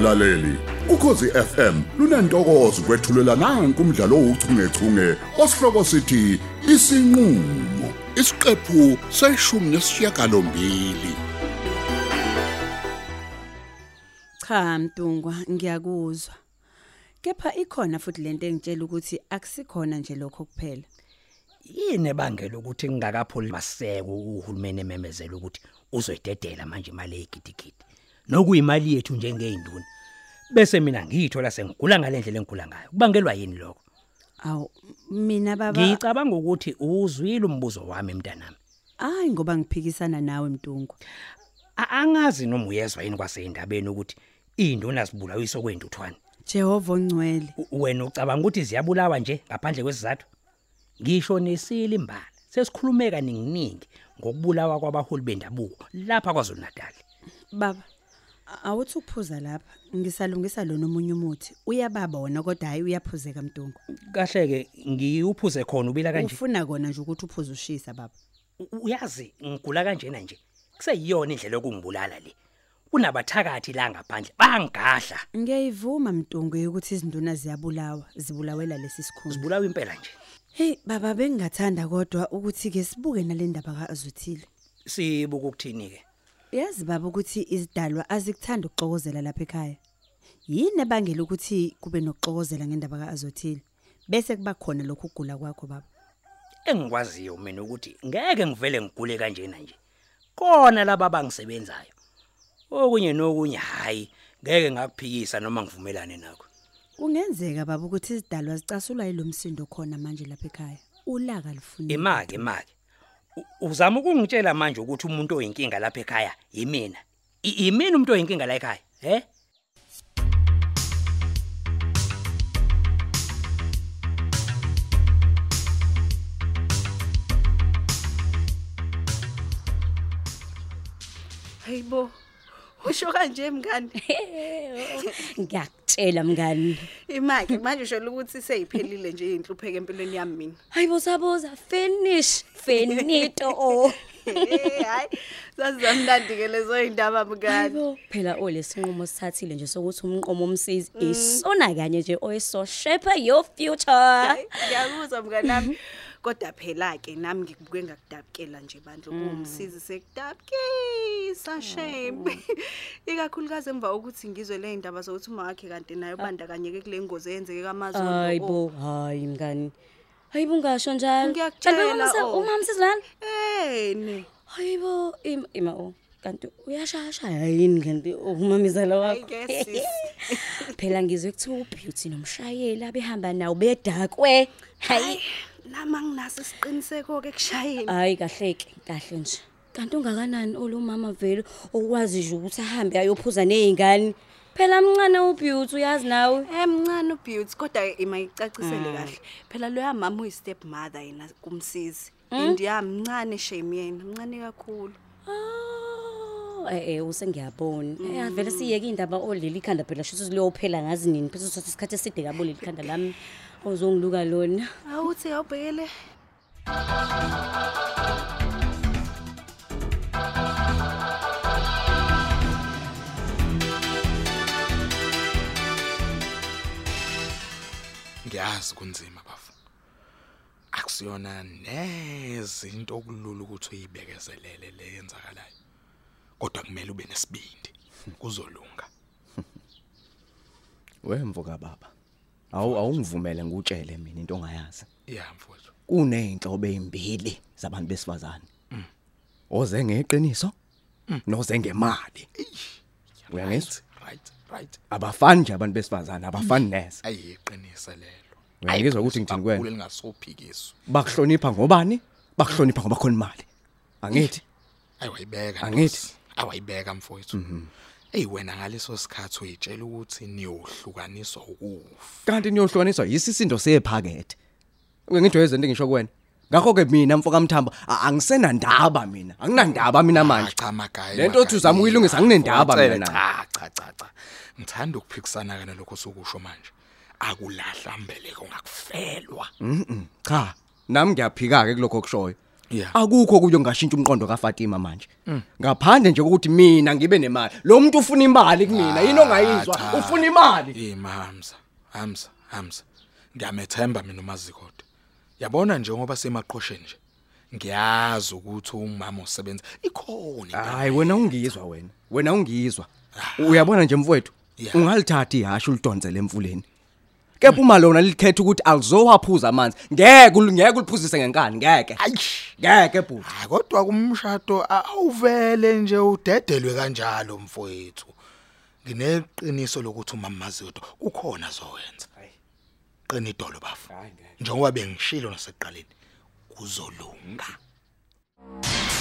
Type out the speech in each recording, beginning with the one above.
mlaleli ukhosi FM lunantokozo kwethulela nanku umdlalo ouchungechunge osihloko sithi isinqulo isiqephu seshumi nesishiyagalombili Cha Mtungwa ngiyakuzwa. Kepha ikhona futhi lento engitshela ukuthi akusikhona nje lokho kuphela. yini ebangela ukuthi ngingakapholi maseko uhulumeni ememezela ukuthi uzoyidedela manje imali eyigidigidi nokuyimali yethu njengeyinduna bese mina ngiyithola sengigula ngalendlela engigula ngayo. Kubangelwa yini lokho? Aw mina baba ngicabanga ukuthi uzwile umbuzo wami mntanami. Hayi ngoba ngiphikisana nawe Mtungwa. A- angazi noma uyezwa yini kwaseyindabeni ukuthi induna zibulawa isokwenduthwane Jehova ongcwele. Wena ucabanga ukuthi ziyabulawa nje ngaphandle kwesizathu? Ngisho nesile imbala sesikhulume kaninginingi ngokubulawa kwabaholi bendabuko lapha kwaZulu Natal Baba awuthi ukuphuza lapha ngisalungisa lo nomunye umuthi. Uyababa wona kodwa hayi uyaphuzeka Mtungwa. kahle ke ngiyuphuze khona ubila kanje Ufuna kona nje ukuthi uphuze ushisa baba. U- uyazi ngigula kanjena nje kuseyiyona indlela yokungibulala le kunabathakathi la ngaphandle bangigadla Ngiyayivuma Mtungwe ukuthi izinduna ziyabulawa, zibulawela lesi sikhundla. zibulawa impela nje Hey baba bengingathanda kodwa ukuthi ke sibuke nalendaba kaAzuthile. sibuka ukuthini ke Yazi baba ukuthi izidalwa azikuthanda ukuxokozela lapha ekhaya. Yini ebangela ukuthi kube nokuxokozela ngendaba kaAzuthile? Bese kuba khona lokhu ukugula kwakho baba. engikwaziyo mina ukuthi ngeke ngivele ngigule kanjena nje kona laba abangisebenzayo okunye nokunye hayi ngeke ngakuphikisa noma ngivumelane nakho Kungenzeka baba ukuthi izidalwa zicasulwa yilomsindo khona manje lapha ekhaya. Ulaka lifuna. imake U- uzama ukungitshela manje ukuthi umuntu oyinkinga lapha ekhaya yimina I- yimina umuntu oyinkinga la ekhaya he Hayibo. Usho kanje mngani. ngiyakutshela mngani Imake manje usho ukuthi seyiphelile nje inhlupheke empilweni yami mina. hayibo saboza finish finito oh Eh, Hayi, sasizamnandi ke lezo indaba mngani. hayibo phela olesinqumo sithathile nje sokuthi umnqomo omsizi isona kanye nje oyiso shape your future Hayi, Ngiyakuzwa mngani nami. Kodwa phela ke nami ngikubuke ngakudabukela nje bandla kumsizi sekudabukisa shame. Ikakhulukazi emva ukuthi ngizwe le indaba zokuthi uma wakhe kanti nayo bandakanyeke kule ngozi eyenzeke kaMazulu. hayibo hayi mngani hayibo ungasho njalo Ngiyakutshela, Kanti uma mse- oh. uma msizilana Eh ne. hayibo ima ima oh kanti uyashasha yini kanti umamizala Hayi wakho ke sis. phela ngizwe kuthiwa ubeauty nomshayeli abehamba nawo bedakwe hayi Nama nginaso isiqiniseko ke kushayeni. hayi kahleke kahle nje kanti ungakanani olumama vele okwazi nje ukuthi ahambe ayophuza nezingane phela mncane ubeauty uyazi nawe Emncane uBeauty kodwa ima icacisele kahle. Phela lo yamama uyi step mother yena kumsizi. Indiya mncane shame yena, mncane kakhulu. Oh, eh eh usengiyabona. Eh vele siyeke indaba oleli ikhanda phela sho ukuthi liyophela ngazi nini phela uthatha isikhathi eside kabo leli khanda lami ozongiluka lona. Awuthi awubhekele. ngiyazi kunzima bafu akusiyona neze into okulula ukuthi uyibekezelele le yenzakalayo kodwa kumele ube nesibindi kuzolunga Wemvuka baba. Awu awungivumele ngutshele mina into ongayazi. ya mfowethu Kuneyinhlobo ezimbili zabantu besifazane. Oze ngeqiniso noze ngemali. Uyangizwa? right right Abafani nje abantu besifazane, abafani neze. ayiqinise lelo Uyangizwa ukuthi ngithini kuwena? Bakhulu lingasophikiswa Bakuhlonipha ngobani? Bakuhlonipha ngoba khona imali. Angithi? ayiwayibeka Angithi? Awayibeka mfowethu Ey wena ngaleso sikhathi uyitshela ukuthi niyohlukaniswa ukufa. Kanti niyohlukaniswa yisisindo sephakethe. Ngingijwayeze izinto ngisho kuwena. Ngakho ke mina mfoka mthamba a- angisenandaba mina. Anginandaba mina manje. Cha magaya. Lento othi uzama ukuyilungisa anginendaba mina nayo. Cha cha cha cha. Ngithanda ukuphikisana kana lokho sokusho manje. Akulahla mbeleko ngakufelwa. Mhm. Cha, nami ngiyaphika ke kuloko okushoyo. Akukho kuyo ngashintsha umqondo kaFatima manje. Ngaphandle nje ukuthi mina ngibe nemali. Lo muntu ufuna imali kumina yini ongayizwa? ufuna imali. Eh Hamza, Hamza, Hamza. Ngiyamethemba mina uMazikode. Yabona nje ngoba semaqhosheni nje. Ngiyazi ukuthi umama usebenza ikhona hayi wena ungizwa wena. Wena ungizwa. Uyabona nje mfowethu? Ungalithatha ihashe ulidonsele emfuleni. Kepha uma lona likhetha ukuthi alizowaphuza amanzi ngeke ul- ngeke uliphuzise ngenkani ngeke Ayish. ngeke bhuti Hayi kodwa kumshado awuvele nje udedelwe kanjalo mfowethu. Ngineqiniso lokuthi umama Mazikode kukhona azowenza. Qina idolo bafu. Njengoba bengishilo nasekuqaleni kuzolunga. Ng-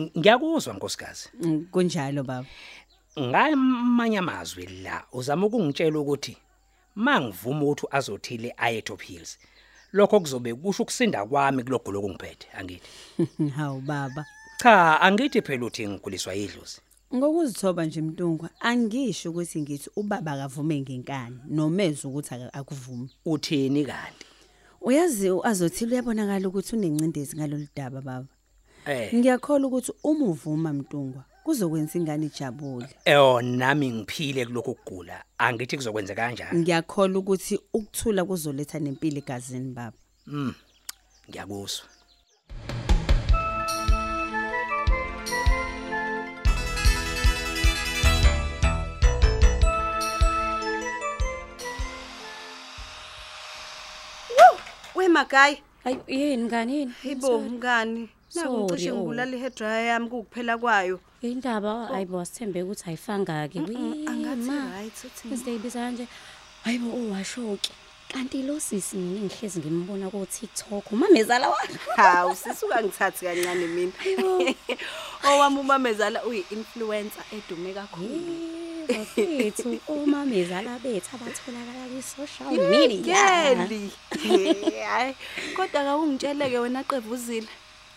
ngiyakuzwa nkosikazi. Mm, kunjalo baba. Ngamanye amazwi la uzama ukungitshela ukuthi mangivuma ukuthi azothile aye Top Hills lokho kuzobe kusho ukusinda kwami kulogo lokungiphethe angithi? Hawu baba. Cha angithi phela uthi ngiguliswa idlozi ngokuzithoba nje mntungwa angisho ukuthi ngithi ubaba akavume ngenkani nomeza ukuthi aka- akuvumi uthini kanti? Uyazi azothile uyabonakala ukuthi unencindezi ngalolu daba baba. Eh. Ngiyakholwa ukuthi uma uvuma mntungwa kuzokwenza ingane ijabule. Eh nami ngiphile kuloko kugula angithi kuzokwenza kanjani? Ngiyakholwa ukuthi ukuthula kuzoletha nempilo egazini baba. Mm ngiyakuzwa. Wemagayi, Hayi yini ngani yini? hibo mngani. Naku Sorry, ngicishe oh. ngibulala i-hair dryer yami kukuphela kwayo. Indaba ayibo asithembe ukuthi ayifanga ke. Angathi right uthini? Sizibiza kanje. Hayibo uwashoki. Kanti lo sisi mina ngihlezi ngimbona ku TikTok. Umamezala wakhe. Hawu sisuka ngithathi kancane mina. Owami umamezala uyi-influencer edume kakhulu. Bafethu umamezala bethu abatholakala ku social media. Ngeli. Hayi, kodwa akungitsheleke wena qevuzile.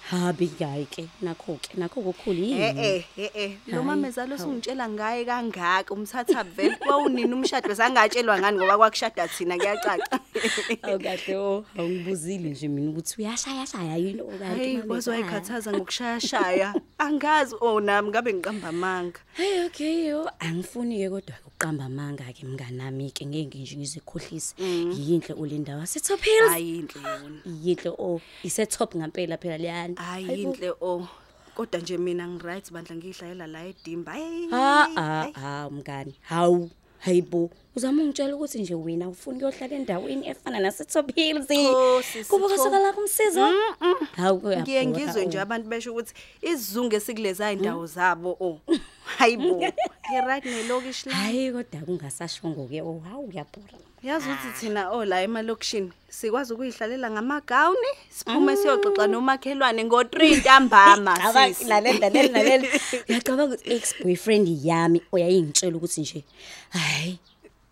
Habi hayi ke nakho ke nakho kokhulu yini? Eh eh eh eh lo Hayi, mamezala hawu. usungitshela ngaye kangaka umthatha vele kwawunini umshado sangatshelwa ngani ngoba kwakushada thina kuyacaca. Awukade o awungibuzile nje mina ukuthi uyashaya shaya yini okanti Hey umamezala? kwazwayikhathaza ngokushaya shaya. Angazi oh nami ngabe ngiqamba amanga. Hey okay yo angifuni ke kodwa uqamba amanga ke mngani nami ke ngeke nje ngizikhohlise yinhle ulinda wase Top Hills Ayinhle yona. yinhle o ise top ngampela phela leyani Ayinhle oh. Kodwa nje mina ngiright bandla ngihlayela la edimba. Hey. ha ha ha mngani hawu hayibo uzama ungitshela ukuthi nje wena ufuna ukuyohlala endaweni efana nase Top Hills Oh, sisi, kuba Thoko. kusukela kumsizo hawu kuyabhora, Ngiye ngizwe oh. nje abantu besho ukuthi isizungu esikuleza indawo zabo oh. Hayibo. Ngiright nelokish la. hayi kodwa kungasashongo ke oh hawu uyabhora Yazi ukuthi thina oh la emalokishini sikwazi ukuyihlalela ngamagawuni siphume siyoxoxa nomakhelwane ngo3 ntambama Cabanga sisi. lalela lalela lalela. Uyacabanga ukuthi ex boyfriend yami oyayingitshela ukuthi nje hayi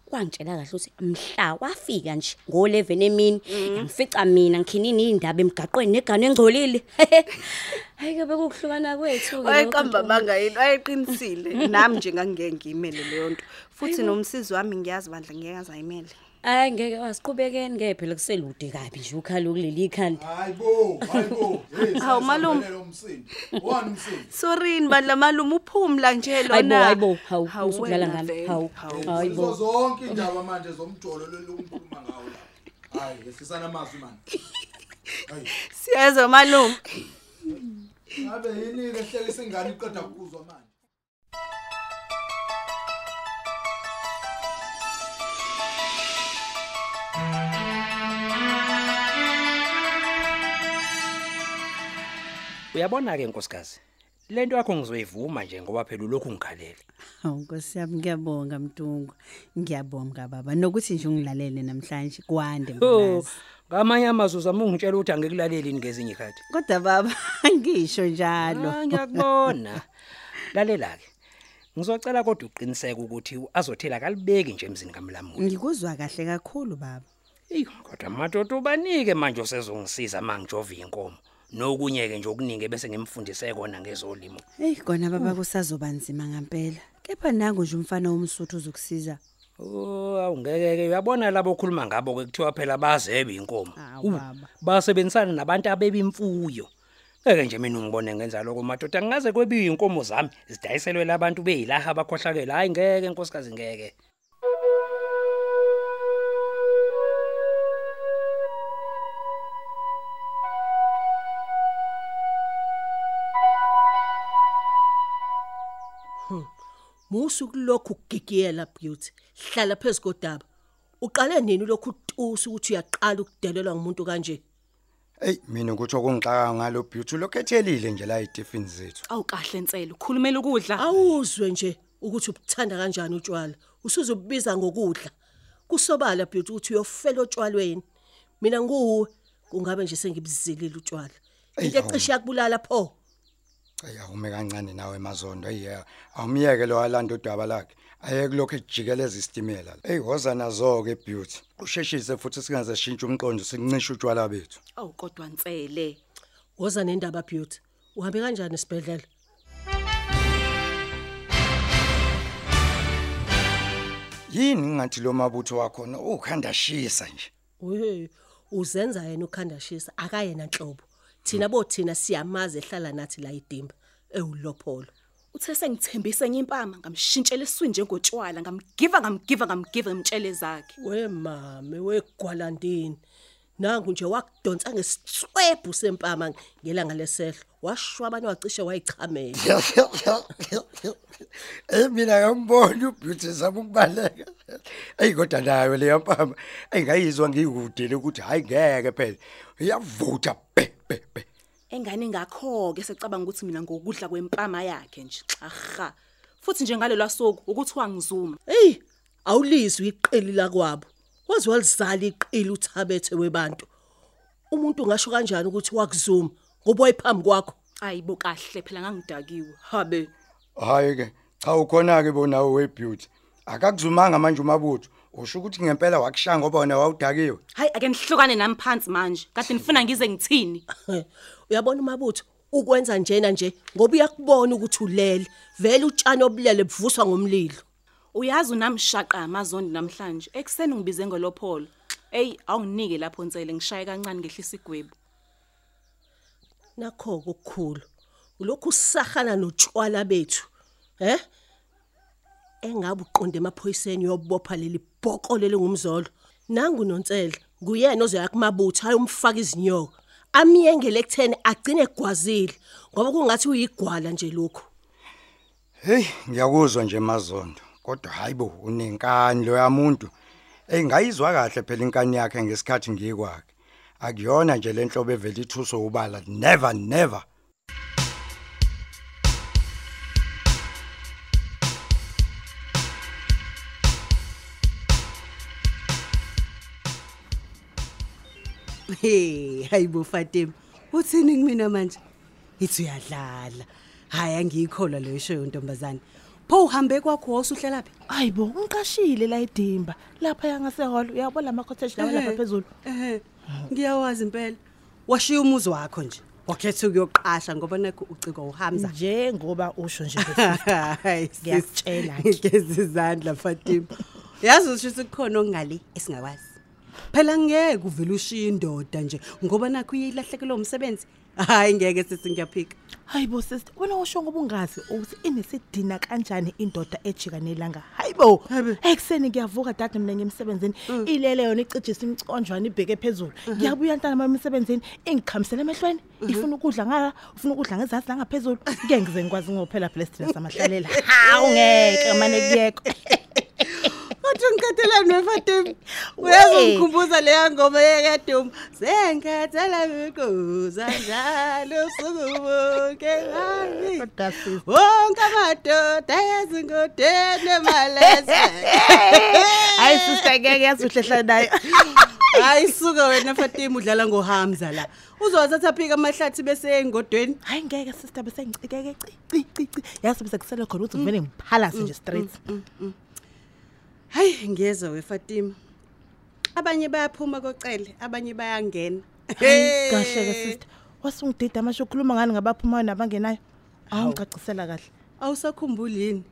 kwangitshela kahle ukuthi mhla wafika nje ngo11 emini ngifica mina ngikhinini indaba emgaqweni negane engcolile. Hayi ke bekuhlukana kwethu ke. wayeqamba amanga yini wayeqinisile nami nje ngangeke ngiyimele leyo nto futhi nomsizi wami ngiyazi bandla ngeke azayimele Hayi ngeke wasiqhubekeni ke phela kuselude kabi nje ukhala kuleli khanda. Hayibo, hayibo. Hey, Hawu, malume. umsindi. Wani umsindi? sorini bandla malume uphumla nje lona Hayibo hayibo hawu Hawu, usukudlala wena ngami. vele, Hawu hawu. Izo hayibo. zonke indaba manje zomjolo lokukhuluma ngawo la. Hayi, yehlisana amazwi manje. Hayi, siyezwa malume ngabe yini ke hlekisa ingane iqeda ukuzwa manje? uyabona ke nkosikazi lento yakho ngizoyivuma nje ngoba phela lokhu ngikhalela Hawu Nkosi yami ngiyabonga mntungwa. Ngiyabonga baba nokuthi nje ungilalele namhlanje kwande Oh, mbunazi. ngamanye amazwi uzama ungitshela ukuthi angikulaleli ngezinye ikhathi. Kodwa baba angisho njalo. Ah, ngiyakubona. Lalela ke. Ngizocela kodwa uqiniseke ukuthi azothela kalibeki nje emzini kaMlamuli. Ngikuzwa kahle kakhulu baba. Ey, kodwa madoda ubanike manje usezongisiza mangijova inkomo. Nokunye ke nje okuningi bese ngimfundise kona ngezolimo. Hey kona baba kusazoba nzima ngempela. Kepha nangu nje umfana womsuthu uzokusiza. Oh awungeke uyabona labo okhuluma ngabo ke kuthiwa phela bazebe inkomo. Awu, Uh, baba. Basebenzisana nabantu abeba imfuyo. Ngeke nje mina ngibone ngenza lokho madoda ngingaze kwebiwe inkomo zami zidayiselwe labantu beyilaha abakhohlakela hayi ngeke nkosikazi ngeke. Musu kulokhu ukugigiyela beauty. Hlala phezudaba. Uqale nini lokhu utusa ukuthi uyaqala ukudelelwa ngumuntu kanje? Ey mina ukuthi okungixaka ngalo beauty lokhethelile nje la itifini zethu. Awu kahle nselo, khulumela ukudla. Awuzwe nje ukuthi ubuthanda kanjani utshwala. Usuzobubiza ngokudla. Kusobala beauty ukuthi uyofela otshwalweni. Mina nguwe kungabe nje sengibuzilile utshwala. Into ecishe yakubulala pho. Ey awume kancane nawe emazondo eyiya. Awumiyeke lo walanda udaba lakhe. Ayeke lokho ejikeleza isitimela. Ey woza nazo ke beauty. Usheshise futhi singaze shintshe umqondo sincincishe utshwala bethu. Awu kodwa nsele. Woza nendaba beauty. Uhambe kanjani esibhedlela? Yini ngingathi lo mabutho wakho ukhanda shisa nje. We uzenza yena ukhanda shisa akayena nhlobo. Thina bothina siyamazi ehlala nathi la idimba ewulopholo. Uthe sengithembise enye impama ngamshintshela eswini njengotshwala ngamgiva ngamgiva ngamgiva imtshele zakhe. We mame wegwalandini. Nangu nje wakudonsa ngesiswebhu sempama ngelanga lesehlo. Washwabana wacishe wayichamela. Eh mina ngambona ubeauty zama ukubaleka. Ey kodwa nayo le yampama engayizwa ngikude ukuthi hayi ngeke phela. Iyavutha be be be. Engane ngakho ke secabanga ukuthi mina ngokudla kwempama yakhe nje. Aha. Futhi nje ngalelo suku ukuthi wangizuma. Hey, awulizwi iqili la kwabo. Wazi walizala iqili uthabethe webantu. Umuntu ungasho kanjani ukuthi wakuzuma ngoba wayiphambi kwakho? Ayibo kahle phela ngangidakiwe. Habe. Hayi ke cha ukhona ke bona webeauty. Akakuzumanga manje umabutho. Usho ukuthi ngempela wakushaya ngoba wena wawudakiwe. Hayi ake nihlukane nami phansi manje. Kade nifuna ngize ngithini? Uyabona umabutho ukwenza njena nje ngoba uyakubona ukuthi ulele. Vele utshani obulele buvuswa ngomlilo. Uyazi unamshaqa amazondi namhlanje. Ekseni ngibize ngolopholo. Ey awunginike lapho nsele ngishaye kancane ngehlisa igwebu. Nakho okukhulu. Ulokhu usahana notshwala bethu. He? Engabe uqonde emaphoyiseni yobopha leli bhoko leli ngumzolo. Nangu nontsele, kuyena ozoya kumabutho ayomfaka izinyoka. Amiyengele ekutheni agcine egwazile ngoba kungathi uyigwala nje lokho. Hey ngiyakuzwa nje mazondo. Kodwa hayibo unenkani lo yamuntu. Engayizwa kahle phela inkani yakhe ngesikhathi ngikwakhe. Akuyona nje lenhlobo evela ithuso ubala never never. Hey, hayibo Fatima. Uthini kumina manje? Ithi uyadlala. Hayi angiyikholwa leyo show yontombazane. Pho uhambe kwakho wosuhlela phi? Hayibo, ngiqashile la edimba. Lapha yangaseholo, uyabona lama cottage lawa lapha phezulu. Eh. Ngiyawazi impela. Washiya umuzi wakho nje. Wakhetha ukuyoqasha ngoba nakho uciko uHamza. Njengoba usho nje Hayi, Ngiyakutshela nje. Ngeze izandla Fatima. Yazi usho ukukhona okungale esingakwazi. Phela ngeke uvele ushiye indoda nje ngoba nakho uyilahlekelwe umsebenzi. Hayi ngeke sithi ngiyaphika. Hayibo sister, wena usho ngoba ungazi ukuthi inesidina kanjani indoda ejika nelanga. Hayibo, ekseni ngiyavuka dade mina ngemsebenzini, ilele yona icijisa imconjwana ibheke phezulu. Ngiyabuya ntana mama emsebenzini, ingikhamisela emehlweni, ifuna ukudla ngala, ufuna ukudla ngezathu la ngaphezulu. Ngeke ngize ngikwazi ngophela phela stress amahlalela. Hawu ngeke manje kuyekho. Kodwa ngikhathalani weFatima. Uyazi ungikhumbuza leya ngoma yekaduma. Sengikhathala mikuza njalo sukubuke hayi. Kodwa sister, Wonke amadoda ezingodeni emalese. hayi sister ngeke yazuhlehla nayo. Hayi suka wena Fatima udlala ngoHamza la. Uzowathatha phika amahlathi bese engodweni. Hayi ngeke sister bese ngicikeke ci ci ci. Yazi bese kusele khona ukuthi ngivele ngiphalase nje straight. Hayi ngiyezwa weFatima. Abanye bayaphuma kocele, abanye bayangena. Hayi kahle ke sister. Wasungidida amasho ukhuluma ngani ngabaphumayo nabangenayo. Awungicacisela kahle. Awusakhumbuli yini?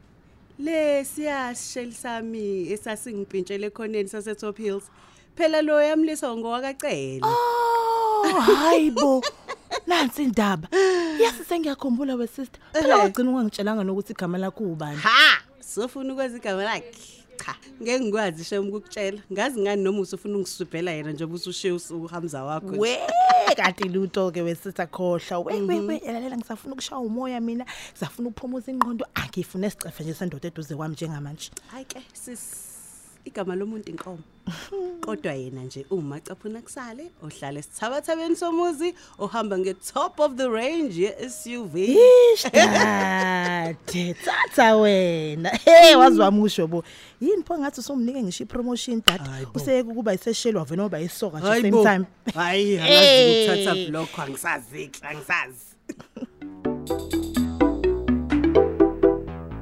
le siyasheli sami esasingiphintshele ekhoneni sase Top Hills phela lo yamlisa ngowakacela Oh, hayibo. Nansi indaba. Yazi sengiyakhumbula we sister. Phela Eh. wagcina ungangitshelanga nokuthi igama lakho ubani. ha sofuna ukwazi igama lakhe cha ngeke ngikwazi shem ukukutshela ngazi ngani noma usufuna ungisubhela yena njengoba usushiye uhamza wakho nje. We kanti luto ke we sister khohla. We we we lalela ngisafuna ukushaya umoya mina. Ngisafuna ukuphumuza ingqondo. Angifuna isicefe nje sendoda eduze kwami njengamanje. hayi ke sis igama lomuntu inkomo kodwa yena nje uma caphuna kusale ohlala esithabathabeni somuzi ohamba nge-top of the range ye-SUV Ish dade thatha wena. Hey wazwamusho bo. Yini pho ngathi usomnike ngisho ipromotion dad. Useke ukuba iseshelwa vena oba isoka nje Hayi same bo. time. hayi angazi Hey. ukuthatha block angisazi angisazi